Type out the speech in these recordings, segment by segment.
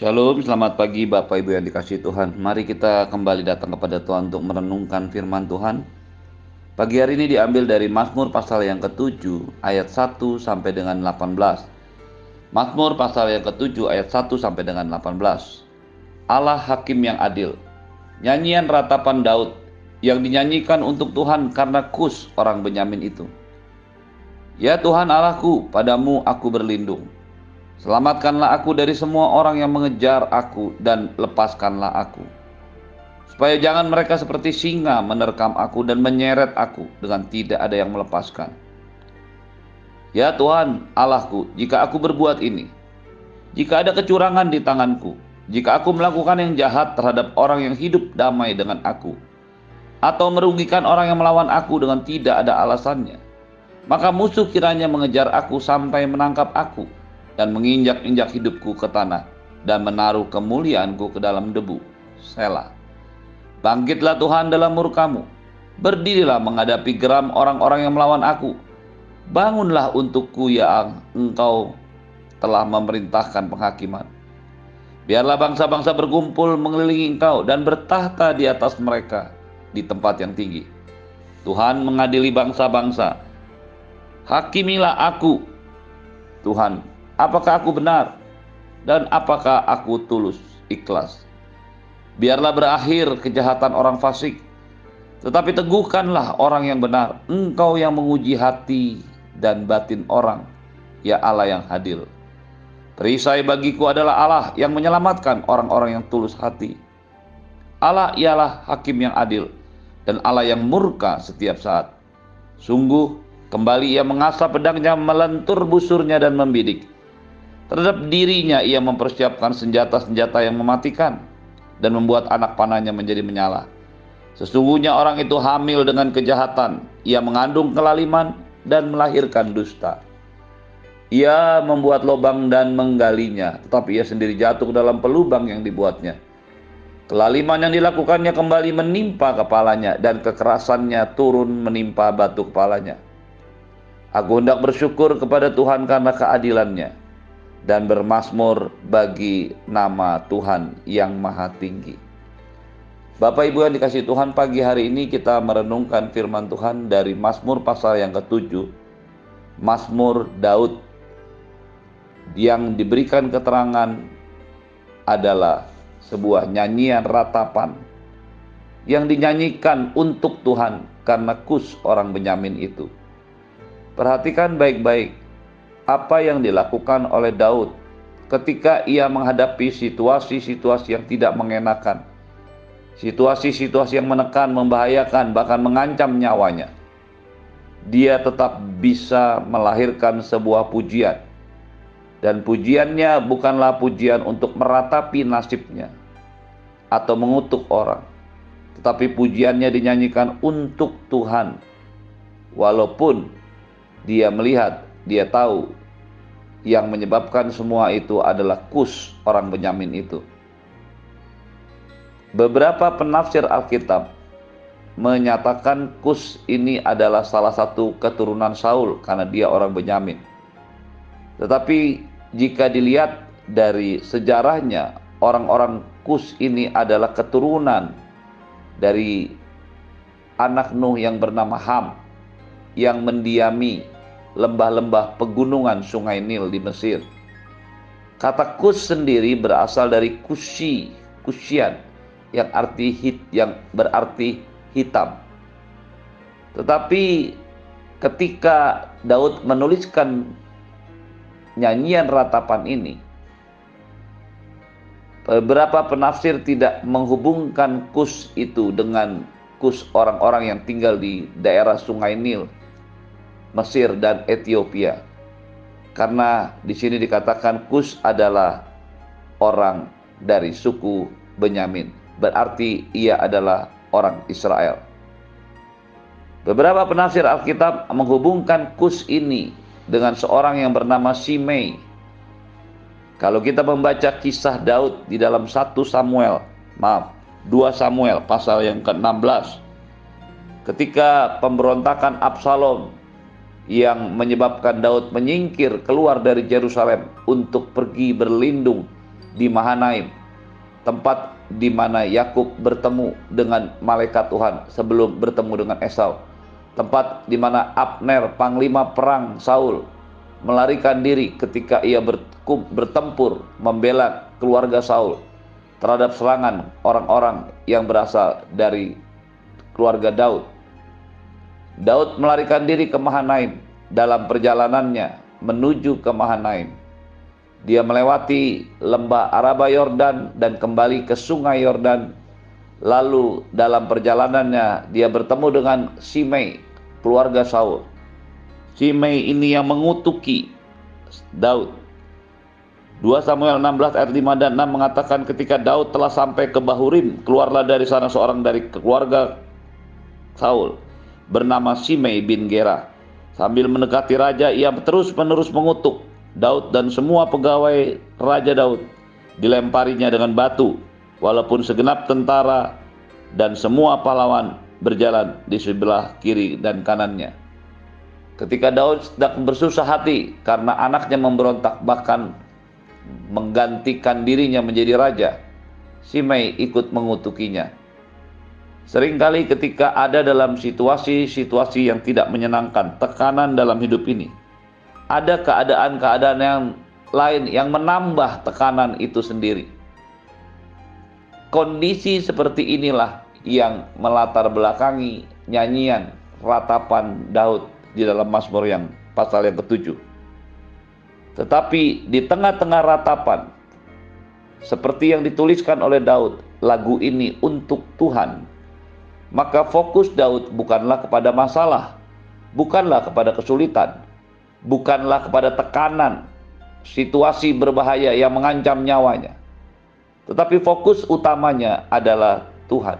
Shalom, selamat pagi Bapak Ibu yang dikasih Tuhan. Mari kita kembali datang kepada Tuhan untuk merenungkan firman Tuhan. Pagi hari ini diambil dari Mazmur pasal yang ke-7 ayat 1 sampai dengan 18. Mazmur pasal yang ke-7 ayat 1 sampai dengan 18. Allah hakim yang adil. Nyanyian ratapan Daud yang dinyanyikan untuk Tuhan karena Kus orang Benyamin itu. Ya Tuhan Allahku, padamu aku berlindung. Selamatkanlah aku dari semua orang yang mengejar aku dan lepaskanlah aku. Supaya jangan mereka seperti singa menerkam aku dan menyeret aku dengan tidak ada yang melepaskan. Ya Tuhan Allahku, jika aku berbuat ini, jika ada kecurangan di tanganku, jika aku melakukan yang jahat terhadap orang yang hidup damai dengan aku, atau merugikan orang yang melawan aku dengan tidak ada alasannya, maka musuh kiranya mengejar aku sampai menangkap aku dan menginjak-injak hidupku ke tanah dan menaruh kemuliaanku ke dalam debu. Selah. Bangkitlah Tuhan dalam murkamu. Berdirilah menghadapi geram orang-orang yang melawan aku. Bangunlah untukku ya engkau telah memerintahkan penghakiman. Biarlah bangsa-bangsa berkumpul mengelilingi engkau dan bertahta di atas mereka di tempat yang tinggi. Tuhan mengadili bangsa-bangsa. Hakimilah aku, Tuhan, apakah aku benar dan apakah aku tulus ikhlas. Biarlah berakhir kejahatan orang fasik, tetapi teguhkanlah orang yang benar. Engkau yang menguji hati dan batin orang, ya Allah yang hadil. Perisai bagiku adalah Allah yang menyelamatkan orang-orang yang tulus hati. Allah ialah hakim yang adil dan Allah yang murka setiap saat. Sungguh kembali ia mengasah pedangnya melentur busurnya dan membidik Terhadap dirinya ia mempersiapkan senjata-senjata yang mematikan dan membuat anak panahnya menjadi menyala. Sesungguhnya orang itu hamil dengan kejahatan, ia mengandung kelaliman dan melahirkan dusta. Ia membuat lubang dan menggalinya, tetapi ia sendiri jatuh ke dalam pelubang yang dibuatnya. Kelaliman yang dilakukannya kembali menimpa kepalanya dan kekerasannya turun menimpa batu kepalanya. Aku hendak bersyukur kepada Tuhan karena keadilannya dan bermasmur bagi nama Tuhan yang Maha Tinggi. Bapak Ibu yang dikasih Tuhan, pagi hari ini kita merenungkan firman Tuhan dari Mazmur pasal yang ketujuh, Mazmur Daud yang diberikan keterangan adalah sebuah nyanyian ratapan yang dinyanyikan untuk Tuhan karena kus orang Benyamin itu. Perhatikan baik-baik apa yang dilakukan oleh Daud ketika ia menghadapi situasi-situasi yang tidak mengenakan, situasi-situasi yang menekan, membahayakan, bahkan mengancam nyawanya. Dia tetap bisa melahirkan sebuah pujian, dan pujiannya bukanlah pujian untuk meratapi nasibnya atau mengutuk orang, tetapi pujiannya dinyanyikan untuk Tuhan, walaupun dia melihat, dia tahu yang menyebabkan semua itu adalah Kus orang Benyamin itu. Beberapa penafsir Alkitab menyatakan Kus ini adalah salah satu keturunan Saul karena dia orang Benyamin. Tetapi jika dilihat dari sejarahnya, orang-orang Kus ini adalah keturunan dari anak Nuh yang bernama Ham yang mendiami lembah-lembah pegunungan sungai Nil di Mesir. Kata kus sendiri berasal dari kusi, kusian yang arti hit yang berarti hitam. Tetapi ketika Daud menuliskan nyanyian ratapan ini, beberapa penafsir tidak menghubungkan kus itu dengan kus orang-orang yang tinggal di daerah Sungai Nil Mesir dan Ethiopia. Karena di sini dikatakan Kus adalah orang dari suku Benyamin. Berarti ia adalah orang Israel. Beberapa penafsir Alkitab menghubungkan Kus ini dengan seorang yang bernama Simei. Kalau kita membaca kisah Daud di dalam 1 Samuel, maaf, 2 Samuel pasal yang ke-16. Ketika pemberontakan Absalom yang menyebabkan Daud menyingkir keluar dari Yerusalem untuk pergi berlindung di Mahanaim, tempat di mana Yakub bertemu dengan malaikat Tuhan sebelum bertemu dengan Esau. Tempat di mana Abner, panglima perang Saul, melarikan diri ketika ia bertempur membela keluarga Saul terhadap serangan orang-orang yang berasal dari keluarga Daud. Daud melarikan diri ke Mahanaim dalam perjalanannya menuju ke Mahanaim. Dia melewati lembah Araba Yordan dan kembali ke sungai Yordan. Lalu dalam perjalanannya dia bertemu dengan Simei, keluarga Saul. Simei ini yang mengutuki Daud 2 Samuel 16 ayat 5 dan 6 mengatakan ketika Daud telah sampai ke Bahurim, keluarlah dari sana seorang dari keluarga Saul bernama Simei bin Gera. Sambil mendekati raja, ia terus-menerus mengutuk Daud dan semua pegawai Raja Daud. Dilemparinya dengan batu, walaupun segenap tentara dan semua pahlawan berjalan di sebelah kiri dan kanannya. Ketika Daud sedang bersusah hati karena anaknya memberontak, bahkan menggantikan dirinya menjadi raja, Simei ikut mengutukinya. Seringkali ketika ada dalam situasi-situasi yang tidak menyenangkan, tekanan dalam hidup ini, ada keadaan-keadaan yang lain yang menambah tekanan itu sendiri. Kondisi seperti inilah yang melatar belakangi nyanyian ratapan Daud di dalam Mazmur yang pasal yang ketujuh. Tetapi di tengah-tengah ratapan, seperti yang dituliskan oleh Daud, lagu ini untuk Tuhan. Maka fokus Daud bukanlah kepada masalah, bukanlah kepada kesulitan, bukanlah kepada tekanan, situasi berbahaya yang mengancam nyawanya. Tetapi fokus utamanya adalah Tuhan.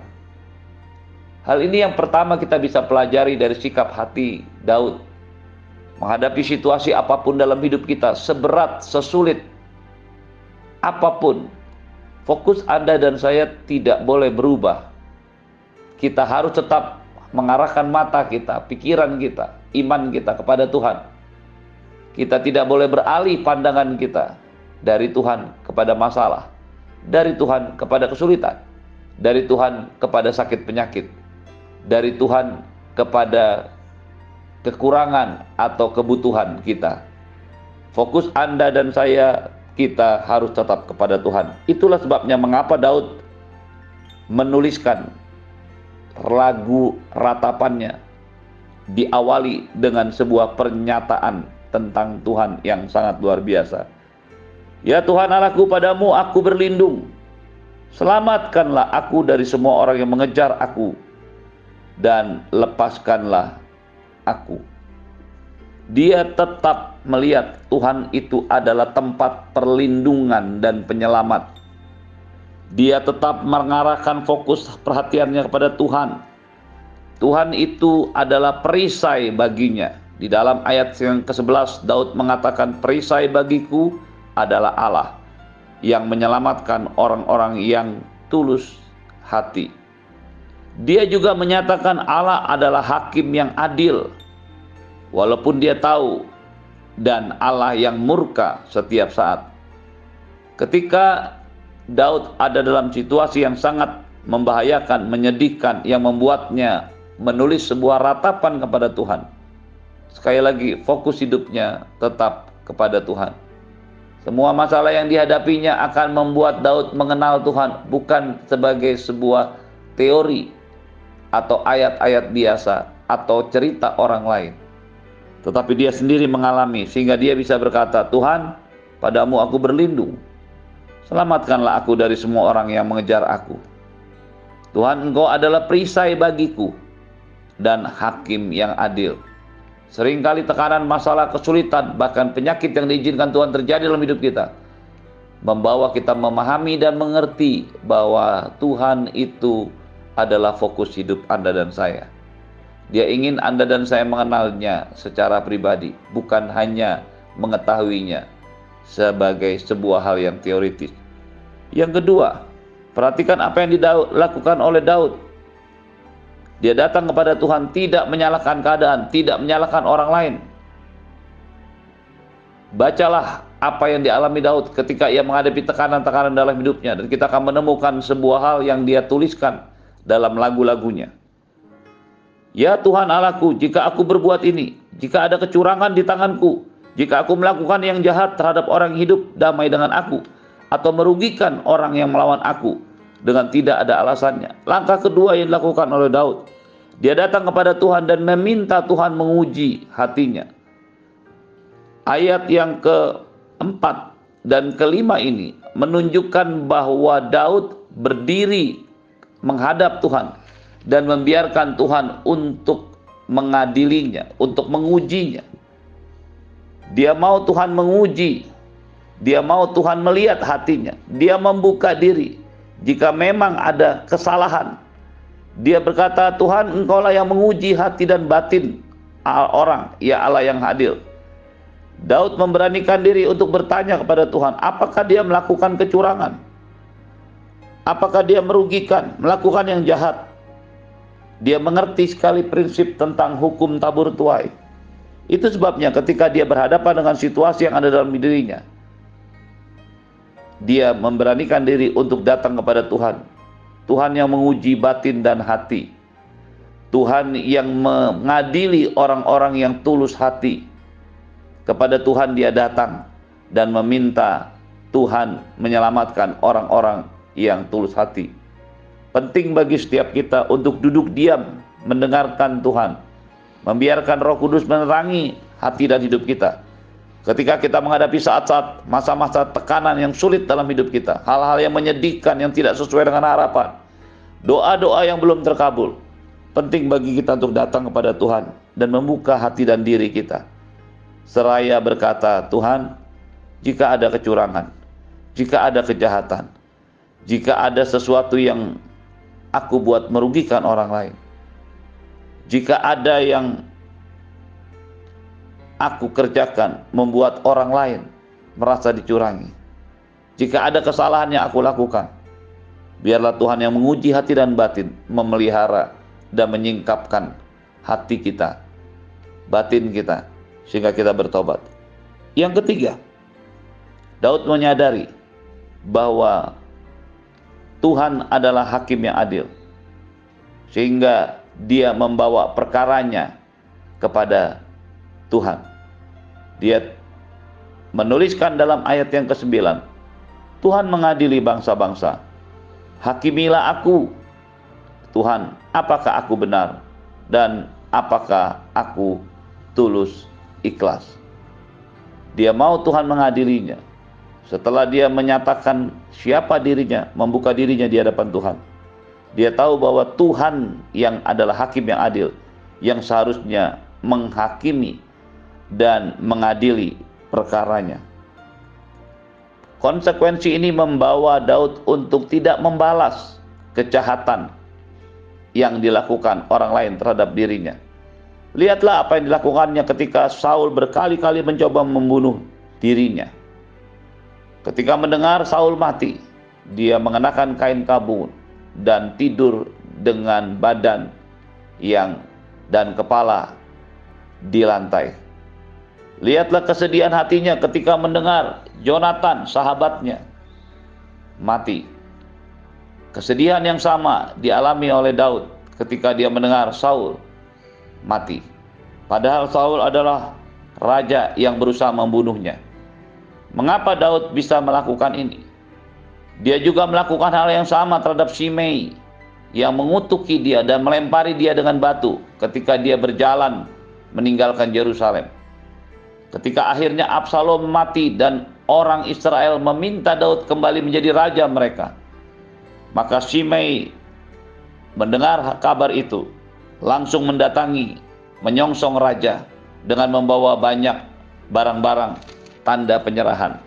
Hal ini yang pertama kita bisa pelajari dari sikap hati Daud menghadapi situasi apa pun dalam hidup kita, seberat, sesulit apa pun, fokus Anda dan saya tidak boleh berubah. Kita harus tetap mengarahkan mata kita, pikiran kita, iman kita kepada Tuhan. Kita tidak boleh beralih pandangan kita dari Tuhan kepada masalah, dari Tuhan kepada kesulitan, dari Tuhan kepada sakit penyakit, dari Tuhan kepada kekurangan atau kebutuhan kita. Fokus Anda dan saya kita harus tetap kepada Tuhan. Itulah sebabnya mengapa Daud menuliskan lagu ratapannya diawali dengan sebuah pernyataan tentang Tuhan yang sangat luar biasa. Ya Tuhan Allahku padamu aku berlindung. Selamatkanlah aku dari semua orang yang mengejar aku dan lepaskanlah aku. Dia tetap melihat Tuhan itu adalah tempat perlindungan dan penyelamat. Dia tetap mengarahkan fokus perhatiannya kepada Tuhan. Tuhan itu adalah perisai baginya. Di dalam ayat yang ke-11 Daud mengatakan perisai bagiku adalah Allah yang menyelamatkan orang-orang yang tulus hati. Dia juga menyatakan Allah adalah hakim yang adil. Walaupun dia tahu dan Allah yang murka setiap saat. Ketika Daud ada dalam situasi yang sangat membahayakan, menyedihkan yang membuatnya menulis sebuah ratapan kepada Tuhan. Sekali lagi, fokus hidupnya tetap kepada Tuhan. Semua masalah yang dihadapinya akan membuat Daud mengenal Tuhan bukan sebagai sebuah teori atau ayat-ayat biasa atau cerita orang lain. Tetapi dia sendiri mengalami sehingga dia bisa berkata, Tuhan, padamu aku berlindung. Selamatkanlah aku dari semua orang yang mengejar aku. Tuhan engkau adalah perisai bagiku dan hakim yang adil. Seringkali tekanan masalah kesulitan bahkan penyakit yang diizinkan Tuhan terjadi dalam hidup kita membawa kita memahami dan mengerti bahwa Tuhan itu adalah fokus hidup Anda dan saya. Dia ingin Anda dan saya mengenalnya secara pribadi, bukan hanya mengetahuinya sebagai sebuah hal yang teoritis. Yang kedua, perhatikan apa yang dilakukan oleh Daud. Dia datang kepada Tuhan tidak menyalahkan keadaan, tidak menyalahkan orang lain. Bacalah apa yang dialami Daud ketika ia menghadapi tekanan-tekanan dalam hidupnya dan kita akan menemukan sebuah hal yang dia tuliskan dalam lagu-lagunya. Ya Tuhan Allahku, jika aku berbuat ini, jika ada kecurangan di tanganku, jika aku melakukan yang jahat terhadap orang hidup damai dengan aku, atau merugikan orang yang melawan aku dengan tidak ada alasannya. Langkah kedua yang dilakukan oleh Daud, dia datang kepada Tuhan dan meminta Tuhan menguji hatinya. Ayat yang ke empat dan kelima ini menunjukkan bahwa Daud berdiri menghadap Tuhan dan membiarkan Tuhan untuk mengadilinya, untuk mengujinya. Dia mau Tuhan menguji, dia mau Tuhan melihat hatinya, dia membuka diri. Jika memang ada kesalahan, dia berkata, Tuhan engkaulah yang menguji hati dan batin orang, ya Allah yang adil. Daud memberanikan diri untuk bertanya kepada Tuhan, apakah dia melakukan kecurangan? Apakah dia merugikan, melakukan yang jahat? Dia mengerti sekali prinsip tentang hukum tabur tuai. Itu sebabnya ketika dia berhadapan dengan situasi yang ada dalam dirinya, dia memberanikan diri untuk datang kepada Tuhan. Tuhan yang menguji batin dan hati. Tuhan yang mengadili orang-orang yang tulus hati kepada Tuhan dia datang dan meminta Tuhan menyelamatkan orang-orang yang tulus hati. Penting bagi setiap kita untuk duduk diam mendengarkan Tuhan, membiarkan Roh Kudus menerangi hati dan hidup kita. Ketika kita menghadapi saat-saat masa-masa tekanan yang sulit dalam hidup kita, hal-hal yang menyedihkan yang tidak sesuai dengan harapan, doa-doa yang belum terkabul, penting bagi kita untuk datang kepada Tuhan dan membuka hati dan diri kita. Seraya berkata, Tuhan, jika ada kecurangan, jika ada kejahatan, jika ada sesuatu yang aku buat merugikan orang lain, jika ada yang aku kerjakan membuat orang lain merasa dicurangi, jika ada kesalahan yang aku lakukan, biarlah Tuhan yang menguji hati dan batin memelihara dan menyingkapkan hati kita, batin kita, sehingga kita bertobat. Yang ketiga, Daud menyadari bahwa Tuhan adalah hakim yang adil. Sehingga dia membawa perkaranya kepada Tuhan. Dia menuliskan dalam ayat yang ke-9, Tuhan mengadili bangsa-bangsa. Hakimilah aku, Tuhan, apakah aku benar dan apakah aku tulus ikhlas. Dia mau Tuhan mengadilinya. Setelah dia menyatakan siapa dirinya, membuka dirinya di hadapan Tuhan. Dia tahu bahwa Tuhan yang adalah hakim yang adil, yang seharusnya menghakimi dan mengadili perkaranya. Konsekuensi ini membawa Daud untuk tidak membalas kejahatan yang dilakukan orang lain terhadap dirinya Lihatlah apa yang dilakukannya ketika Saul berkali-kali mencoba membunuh dirinya. Ketika mendengar Saul mati, dia mengenakan kain kabung dan tidur dengan badan yang dan kepala di lantai. Lihatlah kesedihan hatinya ketika mendengar Jonathan sahabatnya mati. Kesedihan yang sama dialami oleh Daud ketika dia mendengar Saul mati. Padahal Saul adalah raja yang berusaha membunuhnya. Mengapa Daud bisa melakukan ini? Dia juga melakukan hal yang sama terhadap Shimei yang mengutuki dia dan melempari dia dengan batu ketika dia berjalan meninggalkan Yerusalem. Ketika akhirnya Absalom mati dan orang Israel meminta Daud kembali menjadi raja mereka. Maka Shimei mendengar kabar itu langsung mendatangi menyongsong raja dengan membawa banyak barang-barang tanda penyerahan.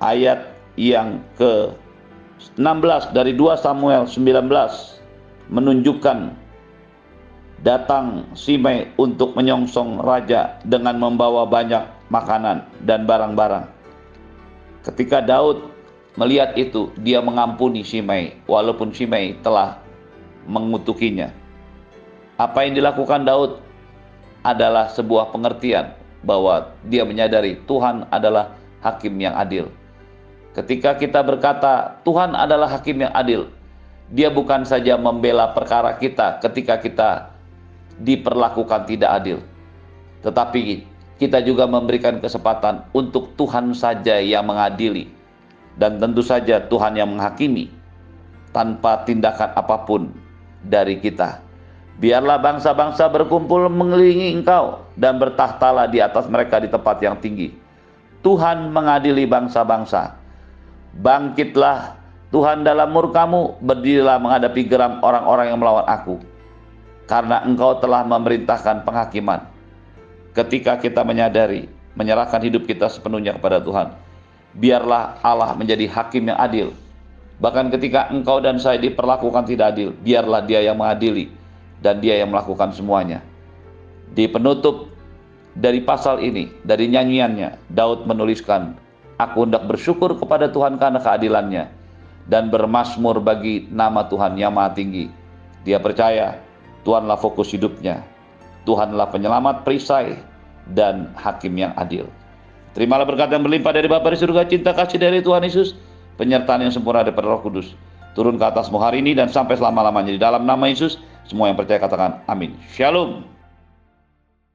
Ayat yang ke-16 dari 2 Samuel 19 menunjukkan datang Simei untuk menyongsong raja dengan membawa banyak makanan dan barang-barang. Ketika Daud melihat itu, dia mengampuni Simei walaupun Simei telah mengutukinya. Apa yang dilakukan Daud adalah sebuah pengertian bahwa dia menyadari Tuhan adalah hakim yang adil. Ketika kita berkata Tuhan adalah hakim yang adil, dia bukan saja membela perkara kita ketika kita diperlakukan tidak adil, tetapi kita juga memberikan kesempatan untuk Tuhan saja yang mengadili, dan tentu saja Tuhan yang menghakimi tanpa tindakan apa pun dari kita. Biarlah bangsa-bangsa berkumpul mengelilingi engkau dan bertahtalah di atas mereka di tempat yang tinggi. Tuhan mengadili bangsa-bangsa. Bangkitlah Tuhan dalam murkamu, berdirilah menghadapi geram orang-orang yang melawan aku. Karena engkau telah memerintahkan penghakiman. Ketika kita menyadari, menyerahkan hidup kita sepenuhnya kepada Tuhan. Biarlah Allah menjadi hakim yang adil. Bahkan ketika engkau dan saya diperlakukan tidak adil, biarlah dia yang mengadili dan dia yang melakukan semuanya. Di penutup dari pasal ini, dari nyanyiannya, Daud menuliskan, Aku hendak bersyukur kepada Tuhan karena keadilannya dan bermasmur bagi nama Tuhan yang maha tinggi. Dia percaya Tuhanlah fokus hidupnya. Tuhanlah penyelamat perisai dan hakim yang adil. Terimalah berkat yang berlimpah dari Bapa di surga, cinta kasih dari Tuhan Yesus, penyertaan yang sempurna daripada Roh Kudus. Turun ke atasmu hari ini dan sampai selama-lamanya di dalam nama Yesus. Semua yang percaya katakan amin. Shalom.